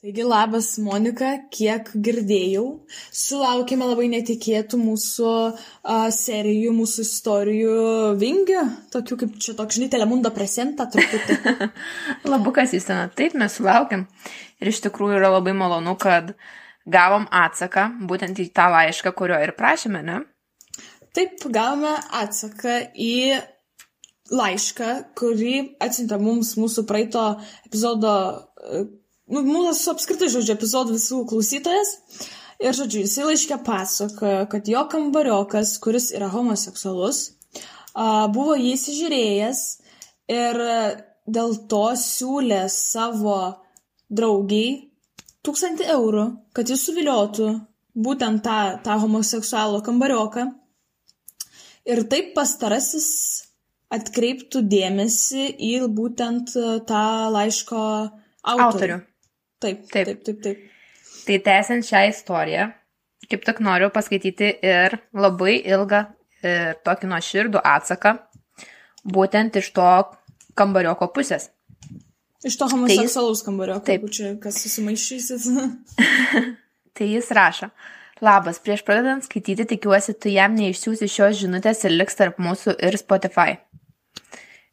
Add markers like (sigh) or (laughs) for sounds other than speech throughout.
Taigi labas Monika, kiek girdėjau, sulaukėme labai netikėtų mūsų a, serijų, mūsų istorijų vingių, tokių kaip čia toks, žinai, Telemundo presentą truputį. (laughs) Labukas įsena, taip mes sulaukėm. Ir iš tikrųjų yra labai malonu, kad gavom atsaką būtent į tą laišką, kurio ir prašėme, ne? Taip, gavome atsaką į laišką, kurį atsiuntė mums mūsų praeito epizodo nu, mūsų apskritai, žodžiu, epizodų visų klausytojas. Ir, žodžiu, jisai laiškė pasakojo, kad jo kambariokas, kuris yra homoseksualus, buvo jį įsižiūrėjęs ir dėl to siūlė savo draugiai tūkstantį eurų, kad jis suviliotų būtent tą, tą homoseksualų kambarioką. Ir taip pastarasis atkreiptų dėmesį į būtent tą laiško autorių. autorių. Taip, taip, taip, taip. taip. Tai tęsiant šią istoriją, kaip tik noriu paskaityti ir labai ilgą ir tokį nuoširdų atsaką, būtent iš to kambarioko pusės. Iš to homoseksualaus tai kambarioko, taip, čia kas susimaišysit. (laughs) tai jis rašo. Labas, prieš pradedant skaityti tikiuosi, tu jam neišsiųsi šios žinutės ir liks tarp mūsų ir Spotify.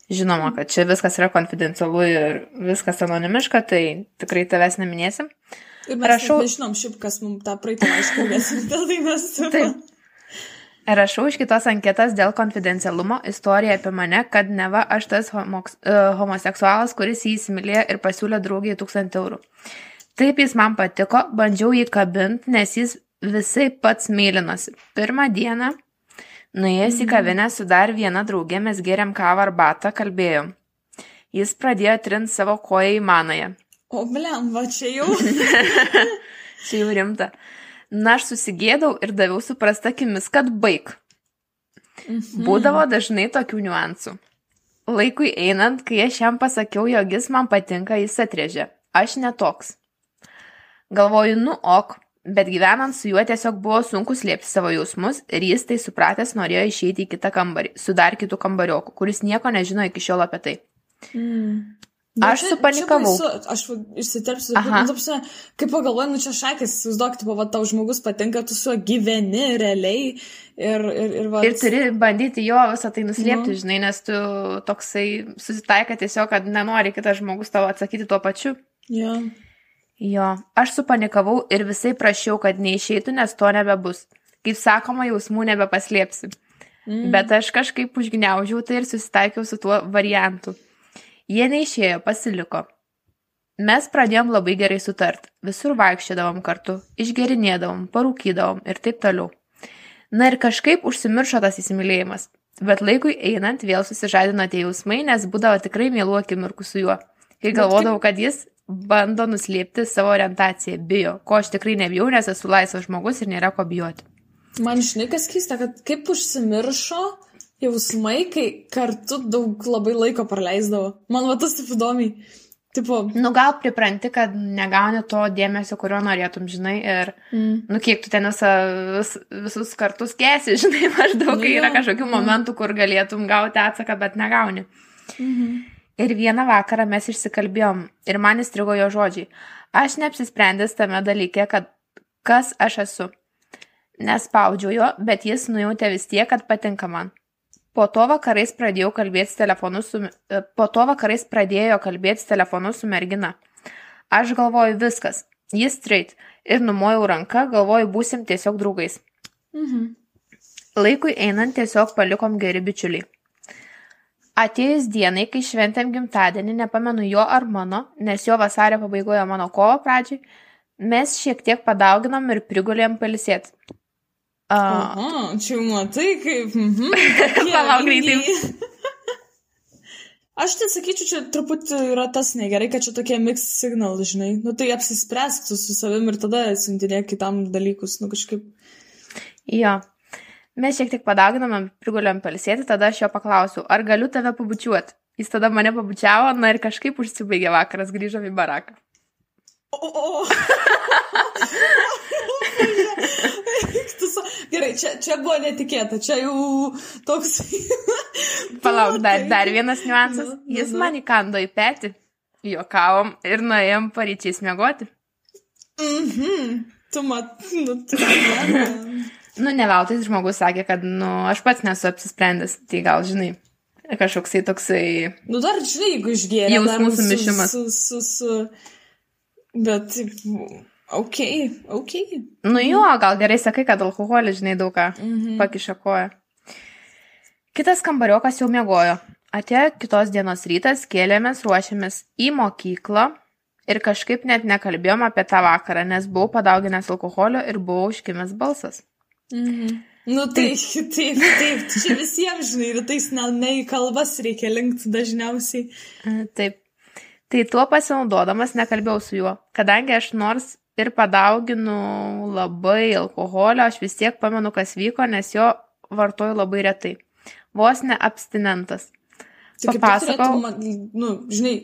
Žinoma, kad čia viskas yra konfidencialu ir viskas anonimiška, tai tikrai tavęs neminėsim. Ir mes Rašau... nežinom šiaip, kas mums tą praeitą laišką (laughs) dėl tai mes. Taip. Rašau iš kitos anketas dėl konfidencialumo istoriją apie mane, kad neva aš tas homoks, uh, homoseksualas, kuris jį įsimylėjo ir pasiūlė draugiai tūkstantį eurų. Taip jis man patiko, bandžiau jį kabinti, nes jis visai pats mylinosi. Pirmą dieną Nuėjęs į kavinę su dar viena draugė mes gėrėm kavą arbatą, kalbėjom. Jis pradėjo trint savo koją į manąją. O, blem, va čia jau. (laughs) čia jau rimta. Na, aš susigėdau ir daviau suprastakimis, kad baig. Mhm. Būdavo dažnai tokių niuansų. Laikui einant, kai aš jam pasakiau, jog jis man patinka, jis atrėžė. Aš netoks. Galvoju, nu ok, Bet gyvenant su juo tiesiog buvo sunku slėpti savo jausmus ir jis tai supratęs norėjo išeiti į kitą kambarį, su dar kitu kambarioku, kuris nieko nežino iki šiol apie tai. Mm. Bet aš supanikavau. Čia, čia aš išsiterpsiu, nu, kaip pagalvoju, nu čia šakis, tipo, va, tau žmogus patinka, tu su juo gyveni realiai ir, ir, ir, va, ir turi bandyti jo visą tai nuslėpti, nu. žinai, nes tu toksai susitaikai tiesiog, kad nenori kitas žmogus tavo atsakyti tuo pačiu. Ja. Jo, aš supanikavau ir visai prašiau, kad neišeitų, nes to nebebus. Kaip sakoma, jausmų nebepaslėpsi. Mm. Bet aš kažkaip užgniaužiau tai ir susitaikiau su tuo variantu. Jie neišėjo, pasiliko. Mes pradėjom labai gerai sutart. Visur vaikščiodavom kartu, išgerinėdavom, parūkydavom ir taip toliau. Na ir kažkaip užsimiršo tas įsimylėjimas. Bet laikui einant vėl susižadino tie jausmai, nes būdavo tikrai mielų akimirkų su juo. Kai galvodavau, kad jis bando nuslėpti savo orientaciją, bijo, ko aš tikrai nebijau, nes esu laisvas žmogus ir nėra ko bijoti. Man žinai, kas keista, kad kaip užsimiršo jausmai, kai kartu daug labai laiko praleisdavo. Man va tas taip įdomiai. Tipo... Nu, gal pripranti, kad negauni to dėmesio, kurio norėtum, žinai, ir, mm. nu, kiek tu ten visą, vis, visus kartus kesi, (laughs) žinai, maždaug, nu, kai yra kažkokių mm. momentų, kur galėtum gauti atsaką, bet negauni. Mm -hmm. Ir vieną vakarą mes išsikalbėjom ir man įstrigo jo žodžiai. Aš neapsisprendęs tame dalyke, kad kas aš esu. Nespaudžiau jo, bet jis nujautė vis tiek, kad patinka man. Po to vakarais pradėjau kalbėti telefonu su, e, po to vakarais pradėjo kalbėti telefonu su mergina. Aš galvoju viskas, jis straight ir numojau ranką, galvoju būsim tiesiog draugais. Mhm. Laikui einant tiesiog palikom geri bičiuliai. Atėjus dienai, kai šventėm gimtadienį, nepamenu jo ar mano, nes jo vasario pabaigoje mano kovo pradžiai, mes šiek tiek padauginom ir prigulėm palisėti. Uh, Aha, čia matai kaip. Mhm, (laughs) Palauk greitai. (laughs) Aš tai sakyčiau, čia truputį yra tas negerai, kad čia tokie mixed signal, žinai. Nu tai apsispręsk su savim ir tada siuntinėk kitam dalykus, nu kažkaip. Jo. Mes šiek tiek padauginome, prigulėm palsėti, tada aš jo paklausiau, ar galiu tave pabučiuoti. Jis tada mane pabučiavo, na ir kažkaip užsibaigė vakaras, grįžom į baraką. O, o, o. Gerai, čia, čia buvo netikėta, čia jau toks. Palauk, dar, dar vienas niuansas. Jis man įkando į petį, juokavom ir nuėjom paryčiais miegoti. Mhm. Tu mat, nu, tu mat. Nu, ne veltui žmogus sakė, kad, nu, aš pats nesu apsisprendęs, tai gal, žinai, kažkoksai toksai... Nu, dar, žinai, jeigu išgėrė. Jausmų sumišimas. Su, su, su, bet, ok, ok. Nu, jo, gal gerai sakai, kad alkoholis, žinai, daug ką Mhm. pakiša koją. Kitas kambariokas jau mėgojo. Atėjo kitos dienos rytas, kėlėmės, ruošėmės į mokyklą ir kažkaip net nekalbėjom apie tą vakarą, nes buvau padauginęs alkoholio ir buvau užkimęs balsas. Mhm. Nu, (laughs) taip, taip, taip. Čia visiems, žinai, rytais ne, ne į kalbas reikia linkti dažniausiai. E, Taip. Tai tuo pasinaudodamas nekalbėjau su juo, kadangi aš nors ir padauginu labai alkoholio, aš vis tiek pamenu, kas vyko, nes jo vartoju labai retai. Vos ne abstinentas. Tai tik Papasakau. turėtų, man- nu, žinai,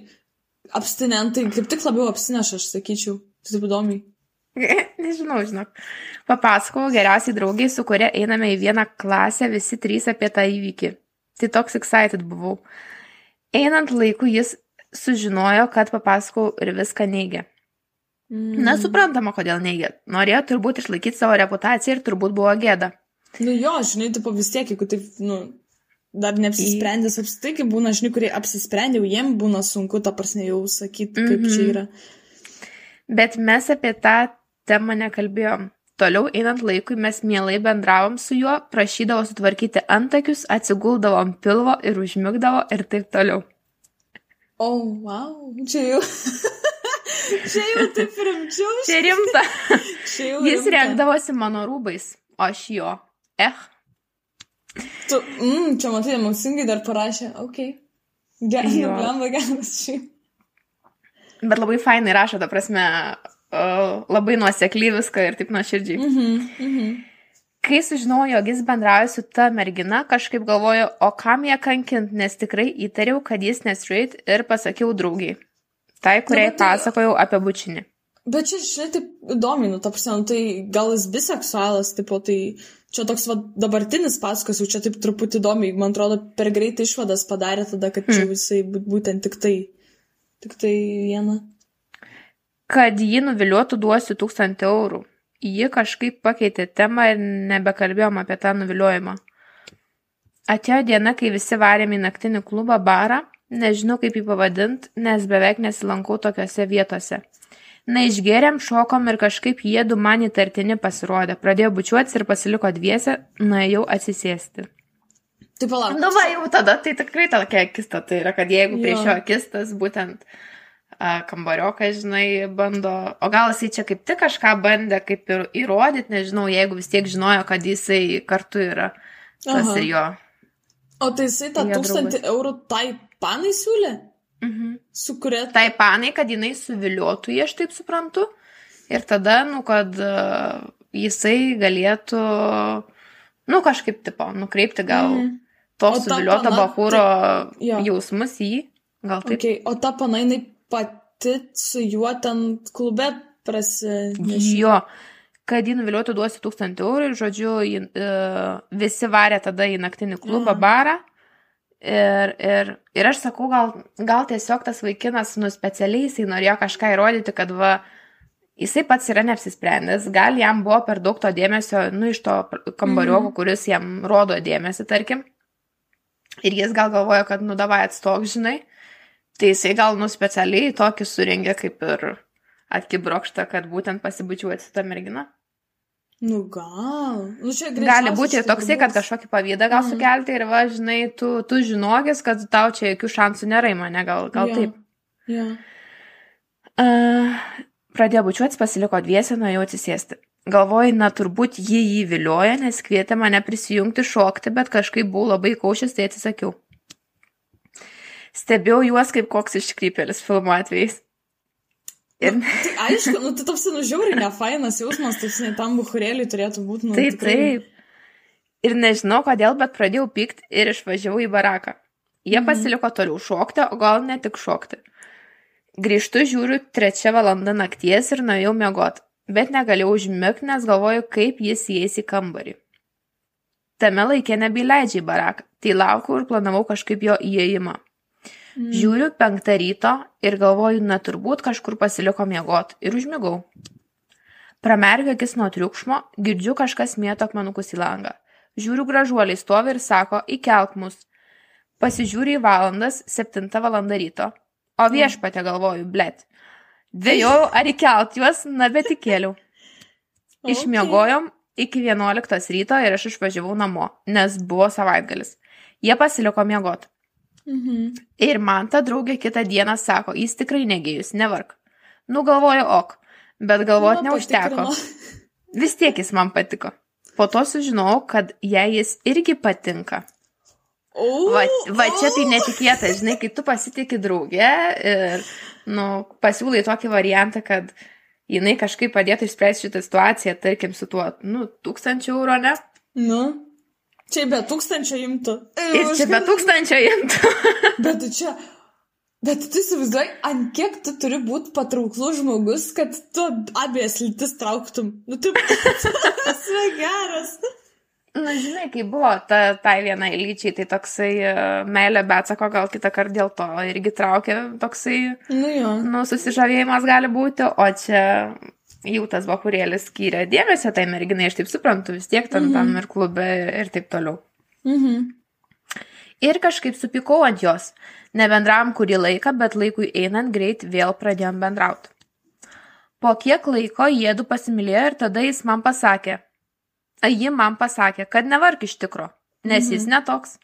abstinentai kaip tik labiau apsineša, aš sakyčiau. Tai taip įdomiai. (laughs) Nežinau, žinok. Papasakau geriausiai draugiai, su kuria einame į vieną klasę visi trys apie tą įvykį. Tai toks excited buvau. Einant laiku jis sužinojo, kad papasakau ir viską neigia. Mm. Na, suprantama, kodėl neigia. Norėjo turbūt išlaikyti savo reputaciją ir turbūt buvo gėda. Nu jo, žinai, tipo vis tiek, jeigu taip, nu, dar neapsisprendęs apsitai, kai būna, žinai, kurie apsisprendė, jau jiem būna sunku, ta prasme, jau sakyti, kaip Mhm. čia yra. Bet mes apie tą temą nekalbėjom. Toliau einant laikui mes mielai bendravom su juo, prašydavo sutvarkyti antakius, atsiguldavom pilvo ir užmigdavo ir taip toliau. O, oh, wow, čia jau. (laughs) čia jau taip rimčiau. Tai rimta. (laughs) Čia jau Jis rimta. rengdavosi mano rūbais, o aš jo. Eh, Tu, mm, čia matai, emocingai dar parašė, okei. Okay. Gerai, (laughs) blamba geras šiaip. bet labai fainai rašo, ta prasme, labai nuosekliai viską ir taip nuoširdžiai. Mhm, mhm. Kai sužinojau, jog jis bendrauja su ta mergina, kažkaip galvoju, o kam ją kankint, nes tikrai įtariau, kad jis nestraight ir pasakiau draugiai. Tai, kuriai bet tai- pasakojau apie bučinį. Bet čia, žinai, taip įdomiai, nu, ta prasme, nu, tai gal jis biseksualas, tipo, tai čia toks va, dabartinis pasakas, jau čia taip truputį įdomiai, man atrodo, per greitai išvadas padarė tada, kad čia visai būt- būtent tik tai, tik tai viena. Kad jį nuviliuotų duosiu tūkstantį eurų. Ji kažkaip pakeitė temą ir nebekalbėjom apie tą nuviliojimą. Atėjo diena, kai visi varėm į naktinį klubą barą, nežinau kaip jį pavadint, nes beveik nesilankau tokiuose vietose. Na, išgėrėm, šokom ir kažkaip jie du man įtartini pasirodė. Pradėjo bučiuotis ir pasiliko dviese, nuėjau atsisėsti. Tai palauk. Nu, va, jau tada tai tikrai tokia akista. Tai yra, kad jeigu prie Jo. akistas būtent a, kambariokas, žinai, bando, o gal jisai čia kaip tik kažką bandė, kaip ir įrodyti, nežinau, jeigu vis tiek žinojo, kad jisai kartu yra tas Aha. ir jo. O tai jisai tą tūkstantį eurų tai panai siūlė, Mhm. su kuria... Tai panai, kad jinai suviliotų aš taip suprantu. Ir tada, nu, kad jisai galėtų, nu, kažkaip, tipo, nukreipti gal Mhm. to suviliotą bahūro tai- jausmus į jį. Gal taip. Okay. O ta pana, jinai pati su juo ten klube prasinešė. Jo, kad jį nuviliotų duosiu tūkstantį eurų ir, žodžiu, jį, uh, visi varė tada į naktinį klubą, Aha. barą. Ir, ir, ir aš sakau, gal, gal tiesiog tas vaikinas, nu, specialiai jisai norėjo kažką įrodyti, kad va, jisai pats yra neapsisprendęs, gal jam buvo per daug to dėmesio, nu, iš to kambarioko, Mhm. kuris jam rodo dėmesį, tarkim. Ir jis gal galvoja, kad, nu, davai atstok, žinai. Tai jisai gal, nu, specialiai tokį surengė kaip ir atkibrokštą, kad būtent pasibučiuoti su tą merginą. Nu gal. Nu, Gali būti ir toksai, kad kažkokį pavydą gal Mhm. sukelti ir va, žinai, tu, tu žinogis, kad tau čia jokių šansų nėra į mane, gal, gal Jo. taip. Jo. Uh, pradėjo bučiuotis, pasiliko dviese, nuėjau atsisėsti. Galvoju, na turbūt jį jį vilioja, nes kvietė mane prisijungti šokti, bet kažkaip buvau labai kaušęs, tai atsisakiau. Stebėjau juos kaip koks iškrypėlis filmo atvejais. Ir Tai aišku, nu, tai toks, nu, žiauriai nefainas jausmas, toks, ne tam buchurėliui turėtų būti, nu, Tai tikrai. taip. Ir nežinau kodėl, bet pradėjau pykti ir išvažiavau į baraką. Jie Mhm. pasiliko toliau šokti, o gal ne tik šokti. Grįžtu, žiūriu, trečia valanda nakties ir nuėjau miegot, bet negalėjau užmigti, nes galvoju, kaip jis įeis į kambarį. Tame laikė nebeįleidžia į baraką, tai laukiau ir planavau kažkaip jo įėjimą. Mm. Žiūriu penktą ryto ir galvoju, na turbūt kažkur pasiliko miegot ir užmigau. Pramerkiu akis nuo triukšmo, girdžiu kažkas mėto akmenukus į langą. Žiūriu gražuoliai stovi ir sako, įkelk mus. Pasižiūriu į valandas, 7 valanda ryto. O viešpatė galvoju, blėt. Dvėjojau, ar įkelt juos, na bet įkėliau. (laughs) Išmiegojom iki 11 ryto ir aš išvažiavau namo, nes buvo savaitgalis. Jie pasiliko miegot. Mhm. Ir man ta draugė kitą dieną sako, jis tikrai negėjus, nevark. Nu galvoju, ok, bet galvot Nu, neužteko. (laughs) Vis tiek jis man patiko. Po to sužinojau, kad jai jis irgi patinka. O, Va, va čia tai netikėta, žinai, kai tu pasitikė draugė ir, nu, pasiūlai tokį variantą, kad jinai kažkaip padėtų išspręsti šitą situaciją, tarkim, su tuo, nu, tūkstančių eurų, ne? Nu. Čia be tūkstančio imtų. Ir čia be tūkstančio imtų. (laughs) Bet tu čia. Bet tu įsivaizduoji, ant kiek tu turi būti patrauklus žmogus, kad tu abiejas lytis trauktum. Nu, tu (laughs) yra geras. Na, žinai, kai buvo ta, tai vienai lyčiai, tai toksai uh, meilė, bet sako, gal kitą kartą dėl to irgi traukia toksai, Nu jo. nu, susižavėjimas gali būti, o čia jau tas vakurėlis skyrė dėmesio tai merginai, aš taip suprantu, vis tiek tam, tam ir klube ir taip toliau. Mhm. Ir kažkaip supykau ant jos. Nebendravom kurį laiką, bet laikui einant greit vėl pradėjom bendrauti. Po kiek laiko jėdu pasimylėjo ir tada jis man pasakė, a, ji man pasakė, kad nevark iš tikro, nes jis netoks.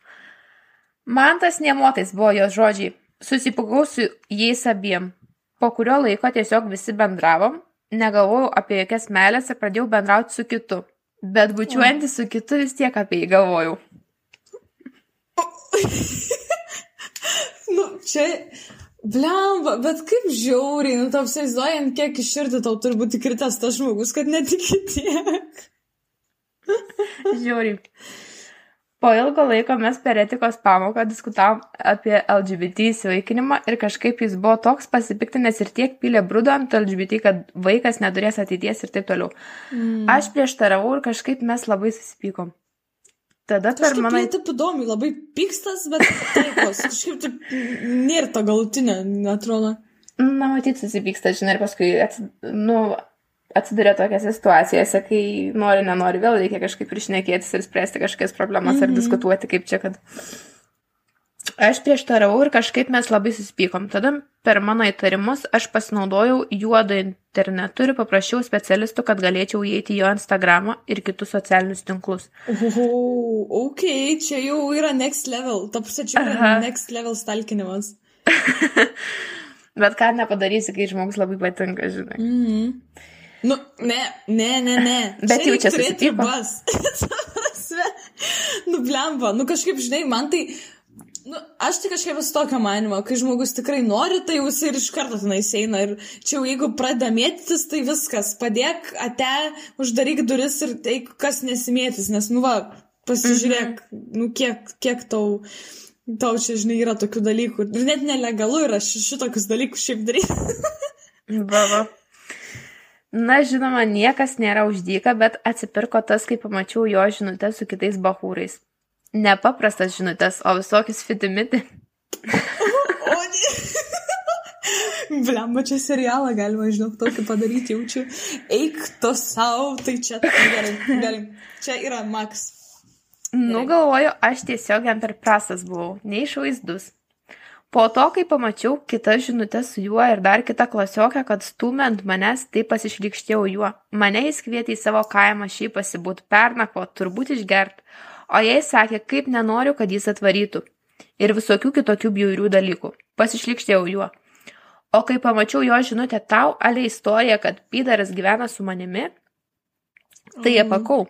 Man tas niemotais buvo jos žodžiai. Susipykau su jais abiem. Po kurio laiko tiesiog visi bendravom, negalvojau apie jokias melės ir pradėjau bendrauti su kitu. Bet bučiuojantį su kitu vis tiek apie jį galvojau. (laughs) Nu, čia. Blemba, bet kaip žiauriai, nu, tau įsivaizduojant, kiek iširdį tau turi būti kritęs tas žmogus, kad netikė tiek. Po ilgo laiko mes per etikos pamoką diskutavom apie LGBT įsivaikinimą ir kažkaip jis buvo toks pasipiktinęs ir tiek pylė brudo ant LGBT, kad vaikas neturės ateities ir taip toliau. Mm. Aš prieštaravau ir kažkaip mes labai susipykom. Tada per Kažkaip mano... taip įdomi, labai pykstas, bet taikos. Kažkaip taip nėra to galutinio, atrodo. Na, matyt, susipyksta, žinai, ir paskui ats... nu, atsiduria tokiose situacijose, kai nori, nenori, vėl reikia kažkaip išnekėtis ir spręsti kažkokias problemas mm -hmm. ar diskutuoti, kaip čia, kad... Aš prieštaravau ir kažkaip mes labai susipykom. Tada per mano įtarimus aš pasinaudojau juodo internetu ir paprašiau specialistų, kad galėčiau įeiti jo Instagramą ir kitus socialinius tinklus. Oho, ok, čia jau yra next level. Ta prasme, čia yra next level stalkinimas. (laughs) Bet ką nepadarysi, kai žmogus labai patinka, žinai. Mhm. Nu, ne, ne, ne, ne. (laughs) Bet jau čia turėti ribas. (laughs) Nu, blemba, nu kažkaip, žinai, man tai... Nu, aš tai kažkaip esu tokio manimo, kai žmogus tikrai nori, tai jisai ir iš karto tenai eina. Ir čia jau jeigu pradeda mėtytis, tai viskas. Padėk, ate, uždaryk duris ir eik, kas nesimėtys. Nes, nu va, pasižiūrėk, mhm. nu kiek, kiek tau, tau čia, žinai, yra tokių dalykų. Ir net nelegalu yra ši- šitokius dalykus šiaip daryti. Baba. (laughs) Na, žinoma, niekas nėra uždyka, bet atsipirko tas, kai pamačiau jo žinutę su kitais bahūrais. Nepaprastas žinutės, o visokius fitimiti. Blemba, čia serialą galima, žinok, tokį padaryti, jaučiu. Eik to savo, tai čia gerai, gerai. Čia yra Max. Nu, galvoju, aš tiesiog jam per prastas buvau, neišvaizdus. Po to, kai pamačiau kitas žinutės su juo ir dar kitą klasiokę, kad stumant manęs, tai pasišlikštėjau juo. Mane jis kvietė į savo kaimą šiaip pasibūti pernakvo, turbūt išgert. O jai sakė, kaip nenoriu, kad jis atvarytų. Ir visokių kitokių bjaurių dalykų. Pasišlikštėjau juo. O kai pamačiau jo žinutę tau, ale istoriją, kad Pydaras gyvena su manimi, tai Mhm. apakau.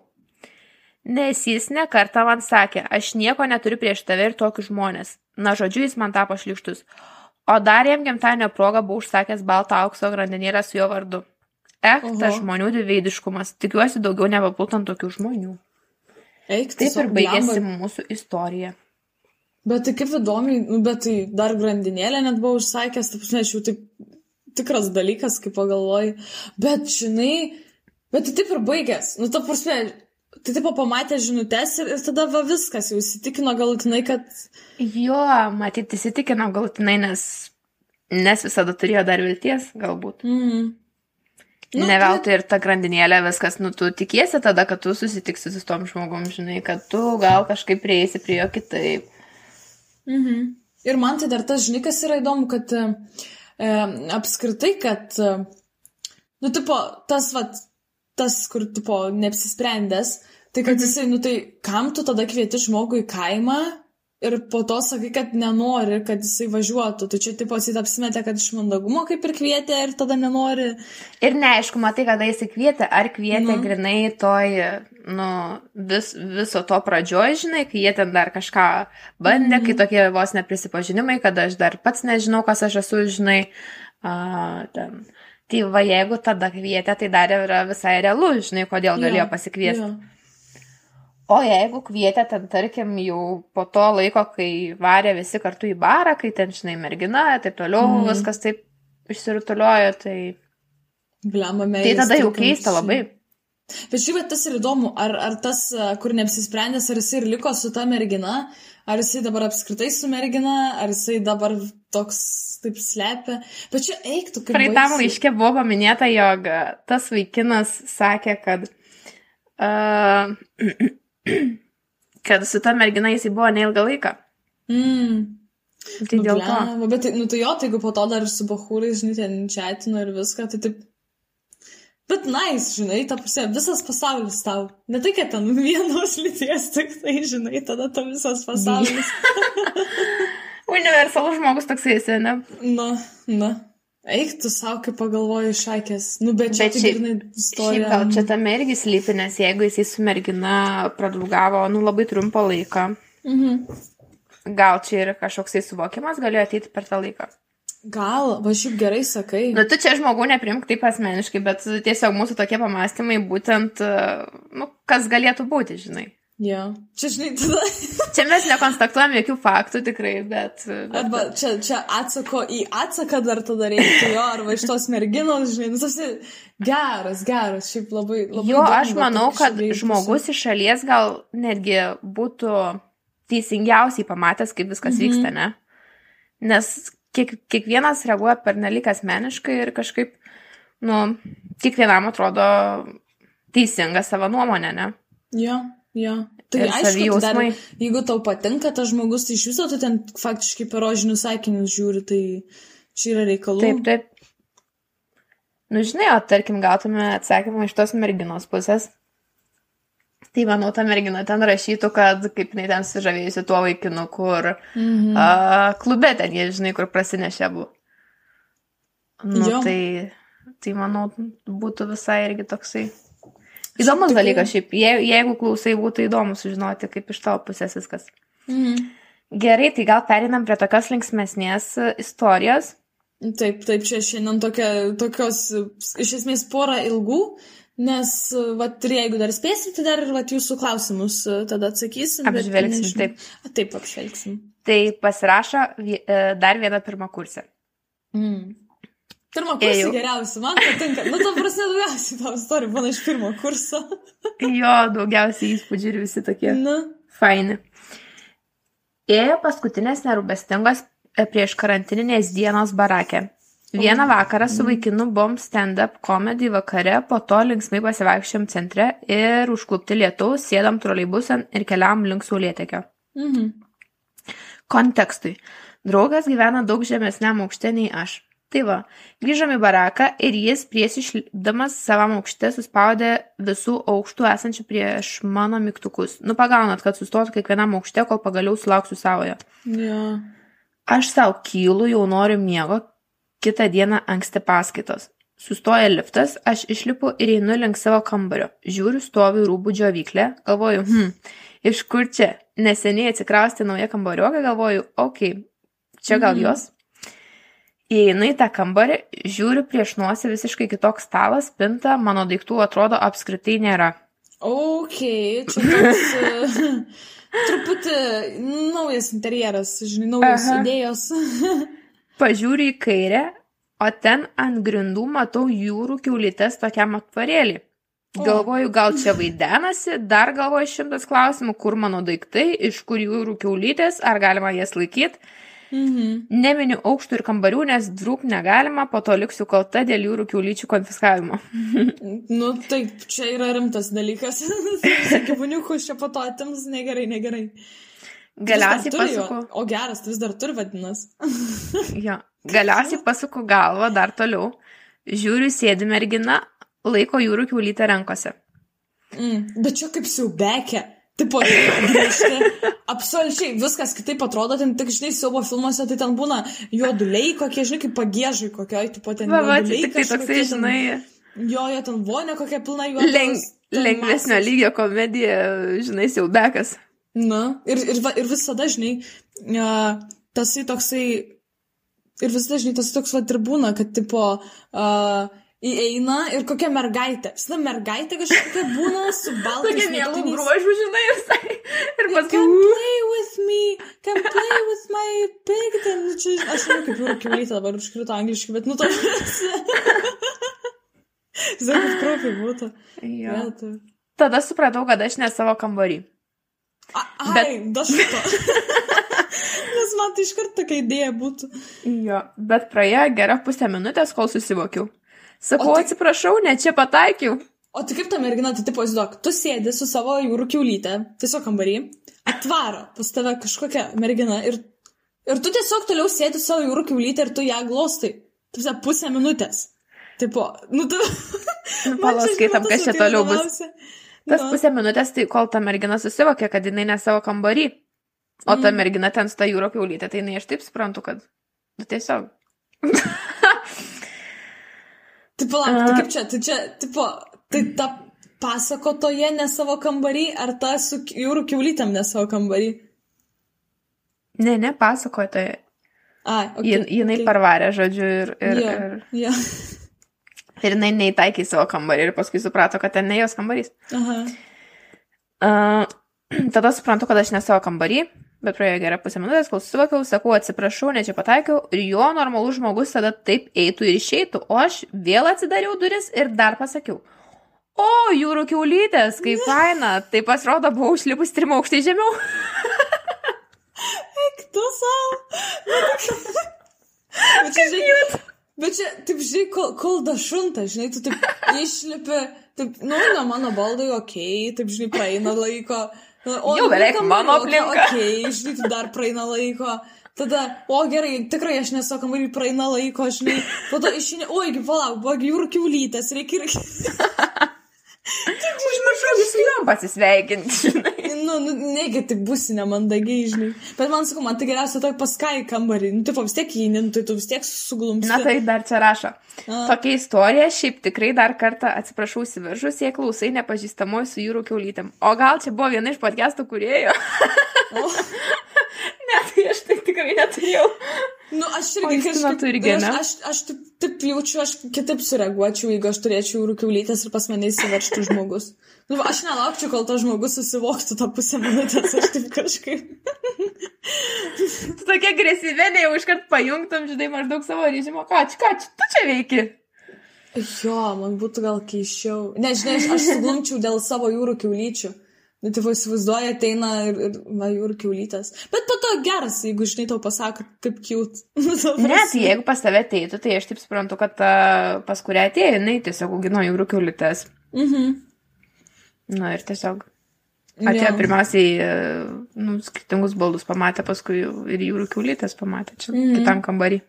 Nes jis nekartą man sakė, aš nieko neturiu prieš tave ir tokius žmonės. Na, žodžiu, jis man tapo šlikštus. O dar jam gimtadienio proga buvau užsakęs baltą aukso grandinėlę su jo vardu. Eh, Oho. tas žmonių dviveidiškumas. Tikiuosi daugiau nebepultant tokių žmonių. Eik, Taip ir baigėsi blemba. mūsų istorija. Bet tai kaip įdomiai, nu, bet tai dar grandinėlę net buvau užsakęs, taip jau taip tikras dalykas, kaip pagalvoju. Bet, žinai, bet tai taip ir baigęs. Nu, ta prasme, tai taip pamatė žinutės ir, ir tada va viskas, jau įsitikino galutinai, kad... Jo, matyt, įsitikino galutinai, nes, nes visada turėjo dar vilties, galbūt. Mm. Nu, ne veltui ir ta grandinėlė viskas, nu, tu tikiesi tada, kad tu susitiksi su tom žmogum, žinai, kad tu gal kažkaip prieisi prie jo kitaip. Mhm. Ir man tai dar tas, žinai, kas yra įdomu, kad e, apskritai, kad, e, nu, tipo, tas, va, tas, kur, tipo, neapsisprendęs, tai kad mhm. jisai, nu, tai kam tu tada kvieti žmogų į kaimą ir po to sakai, kad nenori, kad jisai važiuotų. Tai čia tipo jisai apsimetė, kad iš mandagumo kaip ir kvietė ir tada nenori. Ir neaišku, matai, kada jisai kvietė, ar kvietė nu. grinai toj, nu, vis, viso to pradžioj, žinai, kai jie ten dar kažką bandė, mm. kai tokie vos neprisipažinimai, kad aš dar pats nežinau, kas aš esu, žinai, a, ten. Tai va, jeigu tada kvietė, tai dar yra visai realu, žinai, kodėl galėjo pasikviesti. Ja. O jeigu kvietė ten, tarkim, jau po to laiko, kai varė visi kartu į barą, kai ten, žinai, mergina, taip toliau, mm. viskas taip išsirutuliojo, tai... Blema, tai tada jau keista labai. Bet šiaip tas ir įdomu, ar, ar tas, kur neapsisprendęs, ar jisai ir liko su ta mergina, ar jisai dabar apskritai su mergina, ar jisai dabar toks taip slepia. Bet čia eiktų kaip. Praeitam laiškė buvo paminėta, jog tas vaikinas sakė, kad uh, (clears throat) kad su ta mergina jisai buvo neilgą laiką. Mm. Tai nu, dėl to. Bet, nu tai jo, tai jeigu po to dar su bahūrais, žinai, ten čatino ir viską, tai taip. Bet nice, žinai, ta pusė, visas pasaulis tau. Ne tai, kad ten vienos (laughs) lyties tik tai, žinai, tada ta visas pasaulis. (laughs) Universalus žmogus toksai esi, ne? Na, na. Eik tu savo, kaip pagalvoju, šakės. Nu, bet čia, bet šiaip, tai, istorija. Šiaip gal čia tame irgi slypi, nes jeigu jisai su mergina pradraugavo, nu, labai trumpą laiką, mhm. gal čia ir kažkoksai suvokimas galėjo ateiti per tą laiką. Gal, va šiaip gerai sakai. Nu, tu čia žmogų neprimk taip asmeniškai, bet tiesiog mūsų tokie pamastymai būtent, nu, kas galėtų būti, žinai. Jo. Čia, žinai, tada. (laughs) čia mes nekonstatuojam jokių faktų tikrai, bet. bet... Arba čia, čia atsako į atsaką dar tada reiktų jo, arba iš tos merginos, žinai, nu, tas geras, geras, šiaip labai. labai jo, aš manau, kad žmogus iš šalies gal netgi būtų teisingiausiai pamatęs, kaip viskas mhm. vyksta, ne? Nes kiek, kiekvienas reaguoja per nelik asmeniškai ir kažkaip, nu, kiekvienam atrodo teisinga savo nuomonė, ne? Jo. Jo. Tai ir aišku, dar, jeigu tau patinka tas žmogus, tai iš viso tu ten faktiškai per rožinius sakinius žiūri, tai čia yra reikalų. Taip, taip. Nu, žinai, o tarkim, gautume atsakymą iš tos merginos pusės. Tai manau, ta mergina ten rašytų, kad kaip jinai ten sužavėjusi tuo vaikinu, kur -hmm. uh, klube ten, jie žinai, kur prasinešė buvo. Nu, jo. tai, tai manau, būtų visai irgi toksai Įdomus tikrai... dalykas šiaip, je, jeigu klausai, būtų įdomu sužinoti, kaip iš tavo pusės viskas. Mhm. Gerai, tai gal perinam prie tokios linksmesnės istorijos. Taip, taip, čia šiandien tokia, tokios, iš esmės, pora ilgų, nes, e, va, ir jeigu dar spėsit, tai dar ir, va, jūsų klausimus e, tada atsakysim. Apžvelgsim, taip. A, taip, apžvelgsim. Tai pasirašo dar vieną pirmą kursą. Mm. Pirmą kursą geriausia, man patinka. Nu, to prasme, daugiausiai tavo istorijų būna iš pirmo kurso. (laughs) jo, daugiausiai įspūdžių ir visi tokie. Nu. Faini. Ėjo paskutinės nerūbestingos e, prieš karantininės dienos barakė. Vieną vakarą su mm. vaikinu buvom stand-up komedį vakare, po to linksmai pasivaikščiam centre ir užklupti lietaus, sėdam troleibusan ir keliam link saulėtekio. Mhm. Kontekstui. Draugas gyvena daug žemesniam aukšte nei aš. Tai va, grįžom į baraką ir jis prieš išlipdamas savam aukšte suspaudė visų aukštų esančių prieš mano mygtukus. Nu, pagaunat, kad sustotų kiekvienam aukšte, kol pagaliau sulauksiu savojo. Ja. Aš savo kylu, jau noriu miego, kitą dieną anksti paskaitos. Sustoja liftas, aš išlipu ir einu link savo kambario. Žiūriu, stovi rūbų džiovyklė, galvoju, hm, iš kur čia? Neseniai atsikrausti nauja kambarioka, galvoju, okei, okay, čia gal mm. jos? Įeinu į tą kambarį, žiūriu prieš nosį visiškai kitoks stalas, spinta, mano daiktų atrodo apskritai nėra. Ok, čia toks uh, (laughs) truputį naujas interjeras, žinai, naujos Aha. idėjos. (laughs) Pažiūriu į kairę, o ten ant grindų matau jūrų kiaulytės tokiam atvarėlį. Galvoju, gal čia vaidenasi, dar galvoju šimtas klausimų, kur mano daiktai, iš kur jūrų kiaulytės, ar galima jas laikyti. Mhm. Neminiu aukštų ir kambarių, nes drūk negalima, po to liksiu kalta dėl jūrų kiaulyčių konfiskavimo. (laughs) nu taip, čia yra rimtas dalykas. (laughs) Gyvūniukus čia po to atims, negerai, negerai. Galiausiai pasuku. O geras, tu vis dar turi vadinas. (laughs) jo. Galiausiai pasuku galvą dar toliau. Žiūriu, sėdi mergina, laiko jūrų kiaulytę rankose. Mm, bet čia kaip siaubekė. Tipo, grįžti, absoliučiai viskas kitaip atrodo, ten tik, žinai, siaubo filmuose, tai ten būna juoduliai kokie, žinai, kaip pagėžai kokioj, tipo, ten va, va, tik tai toksai, žinai. Jo, jo, ten vonė kokia pilna juodų. Leng, lengvesnio masas. lygio komedija, žinai, siaubekas. Na, ir, ir, ir visada, žinai, tasai toksai, ir visada, žinai, tas toks va ir būna, kad, tipo, uh, įeina ir kokia mergaitė. Visada mergaitė kažkokia būna su (laughs) baltais. Tokia mielų bruožų, žinai, visai. Ir paskui. Come play with me, come play with my pig. Ten, nu, čia, aš žinau, kaip jūrų kiaulytė dabar užkrito angliškai, bet nu to. (laughs) Žinai, kad profi būtų. Jo. Tada supratau, kad aš ne savo kambarį. A, ai, bet... dašuto. (laughs) Nes man tai iš karto tokia idėja būtų. Jo, bet praėjo gera pusę minutės, kol susivokiau. Sakau, tai... atsiprašau, ne čia pataikiau. O tai kaip ta mergina, tai tipo, žinok, tu sėdi su savo jūrų kiaulyte, tiesiog kambarį, atvaro pas tave kažkokia mergina ir, ir tu tiesiog toliau sėdi su savo jūrų kiaulyte ir tu ją glostai. Tu visą pusę minutės. Tipo, nu tu... Nu, (laughs) Palaskaitam, kas čia toliau bus. Tas no. pusę minutės, tai kol ta mergina susivokė, kad jinai ne savo kambarį, o mm. ta mergina ten su ta jūro kiaulytė, tai jinai aš taip suprantu, kad, nu tiesiog. (laughs) Tai palauk, tai kaip čia, tai čia, tipo, tai ta pasakotoje ne savo kambarį, ar ta su jūrų kiaulytėm ne savo kambarį? Ne, ne, pasakotoje. A, okay, Jin, jinai okay. parvarė, žodžiu, ir... ir, yeah, ir... Yeah. Ir jinai neįtaikė į savo kambarį ir paskui suprato, kad ten ne jos kambarys. Aha. Uh, (clears throat) tada suprantu, kad aš ne savo kambarį, Bet praėjo gerą pusę minutės, kol suvokiau, sakau, atsiprašau, ne čia pataikiau, ir jo normalus žmogus tada taip eitų ir išeitų, o aš vėl atsidariau duris ir dar pasakiau. O, jūrų kiaulytės, kaip faina, tai pasirodo, buvau užlipus trim aukštai žemiau. (laughs) Eik tu savo. čia, žinai, bet čia, taip, žinai, kol, kol dašunta, žinai, tu taip (laughs) išlipi, taip, nu, ne mano baldai, okei, okay, taip, žinai, praeina laiko. O, jau beveik mano aplinka. Okei, okay, žinai, dar praeina laiko. Tada, o gerai, tikrai aš nesu kambarį, praeina laiko, žinai. Po to išinė, oi, palauk, buvo jūrų kiaulytės, reikia ir... (laughs) Užmiršau su juom pasisveikinti, žinai. Nu, nu negi tik būsi nemandagiai, žinai. Bet man sakau, man tai geriausia toj paskai kambarį. Nu, taip, vis tiek įeini, nu, tai tu vis tiek suglumsi. Na tai dar čia rašo. A. Tokia istorija, šiaip tikrai dar kartą atsiprašau įsiveržus, jie klausai nepažįstamoji su jūrų kiaulytėm. O gal čia buvo viena iš podcastų kuriejų? (laughs) ne, tai aš tai tikrai neturėjau. Nu, aš irgi kažkaip... Irgi, aš, aš, aš taip, taip jaučiu, aš kitaip sureaguočiau, jeigu aš turėčiau rūkiaulytės ir pas mane įsiverštų žmogus. Nu, aš nelaukčiau, kol tas žmogus susivoktų tą pusę minutės, aš taip kažkaip. tokia agresyvė, jau iškart pajungtum, žinai, maždaug savo režimo, ką, ką, tu čia veiki? Jo, man būtų gal keiščiau. Nežinai, aš suglumčiau dėl savo jūrų kiaulyčių. Nu, tai įsivaizduoja, ateina ir, ir va, jūrų kiaulytės. Bet po to geras, jeigu žinai tau pasako, kaip kiūt. (laughs) ne, tai jeigu pas tave ateitų, tai aš taip suprantu, kad uh, pas kurią atėjo, jinai tiesiog augino jūrų kiaulytės. Mhm. Na ir tiesiog. Atėjo ja. pirmiausiai, nu, skirtingus baldus pamatė, paskui ir jūrų kiaulytės pamatė čia mhm. kitam kambarį.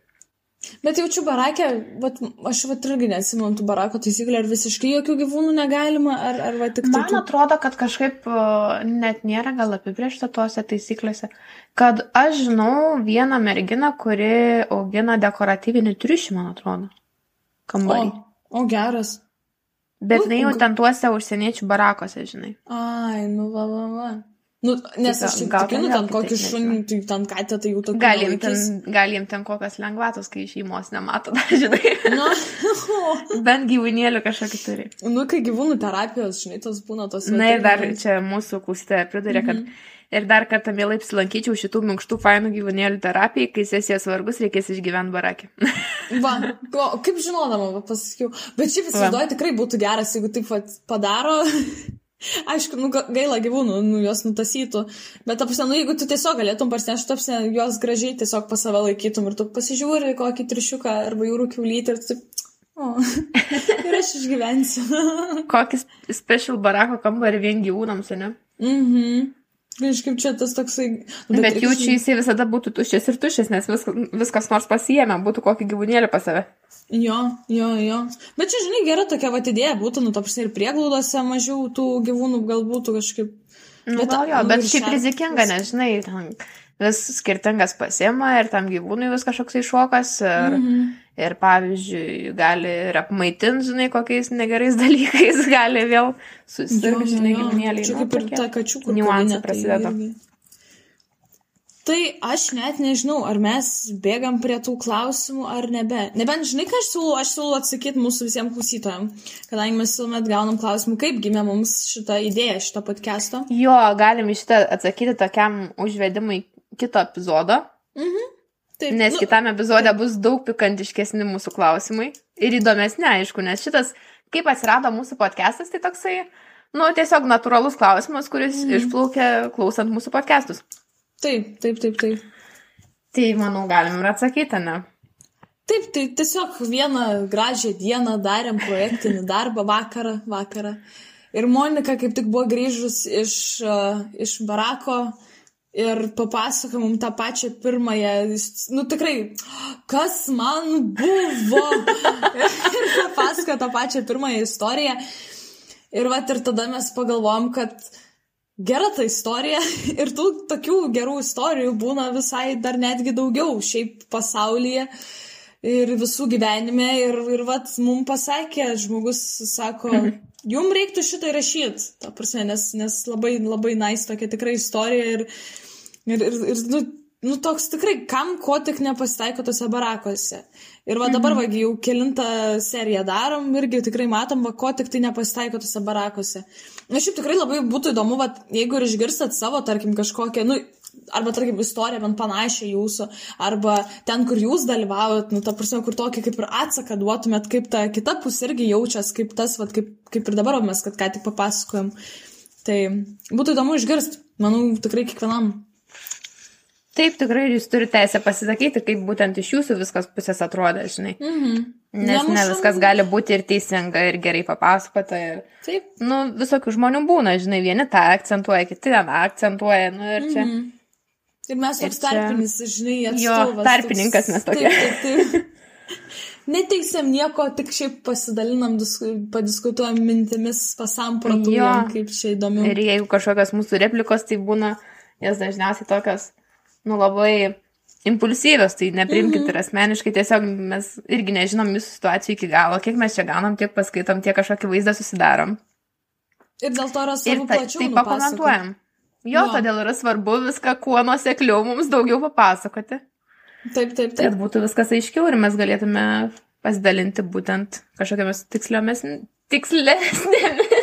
Bet jaučiu barakė, bet aš va irgi nesimenu tų barako taisyklių, ar visiškai jokių gyvūnų negalima, ar, ar va tik. Man tų... atrodo, kad kažkaip net nėra gal apibriešta tose taisyklėse, kad aš žinau vieną merginą, kuri augina dekoratyvinį triušį, man atrodo. Kambarį. O, o geras. Bet nu, jau ten tuose užsieniečių barakose, žinai. Ai, nu va, va, va. Nu, nes tai aš gal tikinu, ten kokį šunį, tai ten katę, tai jau tokia. Gal gal jiem ten kokias lengvatos, kai šeimos nemato, (laughs) dar, žinai. Nu, (laughs) Bent gyvūnėlių kažkokį turi. Nu, kai gyvūnų terapijos, žinai, tos būna tos. Na ir dar čia mūsų klausytoja pridurė, kad mm -hmm. Ir dar kartą mielai apsilankyčiau šitų minkštų fainų gyvūnėlių terapijai, kai sesijos vargus reikės išgyventi barakį. (laughs) Va, o, kaip žinodama, pasakiau. Bet šiaip įsivaizduoju, tikrai būtų geras, jeigu taip pat padaro. Aišku, nu, gaila gyvūnų, nu, juos nutasytų, bet, ta prasme, nu, jeigu tu tiesiog galėtum parsinešti, ta prasme, juos gražiai tiesiog pas save laikytum ir tu pasižiūri kokį trišiuką arba jūrų kiaulytę ir tu, o, (laughs) ir aš išgyvensiu. (laughs) Kokį special barako kambarį vien gyvūnams, ne? Mhm. Mm Kažkaip čia tas toksai. Nu, bet, bet jų čia jisai visada būtų tuščias ir tuščias, nes vis, viskas nors pasijėmė, būtų kokį gyvūnėlį pas save. Jo, jo, jo. Bet čia, žinai, gera tokia va idėja būtų, nu, tops ir prieglūdose mažiau tų gyvūnų gal būtų kažkaip. Nu, bet, gal jo, nu, bet šiaip rizikinga, nežinai, ten vis skirtingas pasiema ir tam gyvūnui vis kažkoks iššokas. Ir, mm -hmm. ir pavyzdžiui, gali ir apmaitinti, žinai, kokiais negerais (laughs) dalykais, gali vėl susirgti, žinai, gyvūnėliai. Čia kaip ir ta kačių, kur niuansai prasideda. Tai Tai aš net nežinau, ar mes bėgam prie tų klausimų ar nebe. Nebent, žinai, ką aš siūlau, aš siūlau atsakyti mūsų visiems klausytojams, kadangi mes visuomet gaunam klausimų, kaip gimė mums šitą idėją, šito podcast'o. Jo, galim iš šitą atsakyti tokiam užvedimui kito epizodo. Mhm. Taip, nes nu, kitame epizode bus daug pikantiškesni mūsų klausimai ir įdomesni, aišku, nes šitas, kaip atsirado mūsų podcastas, tai toksai, nu, tiesiog natūralus klausimas, kuris mm. išplaukia klausant mūsų podcastus. Taip, taip, taip, taip. Tai, manau, galim ir atsakyti, ne? Taip, tai tiesiog vieną gražią dieną darėm projektinį darbą vakarą, vakarą. Ir Monika kaip tik buvo grįžus iš, uh, iš barako ir papasakojo mums tą pačią pirmąją, nu tikrai, kas man buvo. ir (laughs) papasakojo tą pačią pirmąją istoriją. Ir va ir tada mes pagalvom, kad gera ta istorija (laughs) ir tų tokių gerų istorijų būna visai dar netgi daugiau šiaip pasaulyje ir visų gyvenime. Ir, ir vat, mums pasakė, žmogus sako, jum reiktų šitą įrašyti, ta prasme, nes, nes labai, labai nais nice, tokia tikra istorija ir, ir, ir, ir nu, nu, toks tikrai, kam ko tik nepasitaiko tose barakose. Ir va dabar, mhm. va, jau kilintą seriją darom, irgi tikrai matom, va, ko tik tai nepasitaiko tose barakose. Na, šiaip tikrai labai būtų įdomu, va, jeigu ir išgirstat savo, tarkim, kažkokią, nu, arba, tarkim, istoriją man panašią jūsų, arba ten, kur jūs dalyvaujat, nu, ta prasme, kur tokį kaip ir atsaką duotumėt, kaip ta kita pusė irgi jaučias, kaip tas, va, kaip, kaip ir dabar mes, kad ką tik papasakojom. Tai būtų įdomu išgirsti, manau, tikrai kiekvienam. Taip, tikrai jūs turite teisę pasisakyti, kaip būtent iš jūsų viskas pusės atrodo, žinai. Mhm. Nes ne viskas gali būti ir teisinga, ir gerai papasakota. Ir, Taip. Nu, visokių žmonių būna, žinai, vieni tą akcentuoja, kiti ten akcentuoja, nu ir čia. Mhm. Ir mes toks čia... tarpinis, žinai, atstovas. Jo, tarpininkas toks... mes tokie. Taip, taip, taip. (laughs) Neteiksim nieko, tik šiaip pasidalinam, padiskutuojam mintimis, pasamprotuojam, kaip čia įdomu. Ir jeigu kažkokios mūsų replikos, tai būna, jas dažniausiai tokios nu, labai impulsyvios, tai neprimkite mm -hmm. ir asmeniškai, tiesiog mes irgi nežinom jūsų situacijų iki galo, kiek mes čia gaunam, tiek paskaitom, tiek kažkokį vaizdą susidarom. Ir dėl to yra svarbu ta, plačiau. Tai pakomentuojam. Jo, jo, todėl yra svarbu viską kuo nuosekliau mums daugiau papasakoti. Taip, taip, taip. Kad būtų viskas aiškiau ir mes galėtume pasidalinti būtent kažkokiamis tiksliomis, tikslesnėmis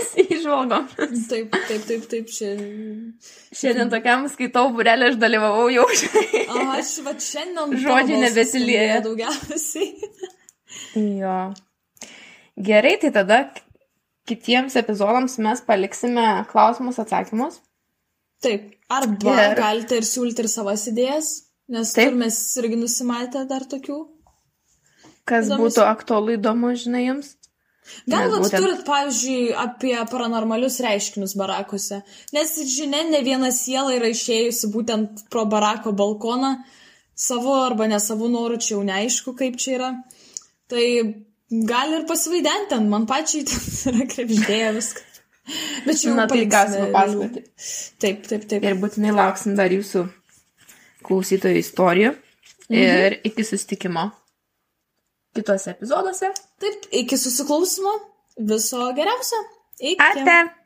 įžvalgomis. Taip, taip, taip, taip. Šia... Šiandien tokiam skaitau burelį aš dalyvavau jau. o aš va šiandien. Žodžiai nebesilieja. Daugiausiai. jo. Gerai, tai tada kitiems epizodams mes paliksime klausimus, atsakymus. Taip. Arba ir... galite ir siūlyti ir savas idėjas, nes Taip. mes irgi nusimatę dar tokių. Kas įdomus. būtų aktualu įdomu, žinai, jums? Gal vat būtent... turit, pavyzdžiui, apie paranormalius reiškinius barakose, nes žinia, ne viena siela yra išėjusi būtent pro barako balkoną, savo arba ne savo norų, čia jau neaišku, kaip čia yra. Tai gali ir pasivaidenti ten, man pačiai ten (laughs) yra krepždėję viską. Bet čia jau Na, tai galime papasakoti. Taip, taip, taip. Ir būtinai lauksim dar jūsų klausytojų istorijų. Mhm. Ir iki sustikimo kitose epizoduose. Taip, iki susiklausimo. Viso geriausio. Iki. Ate.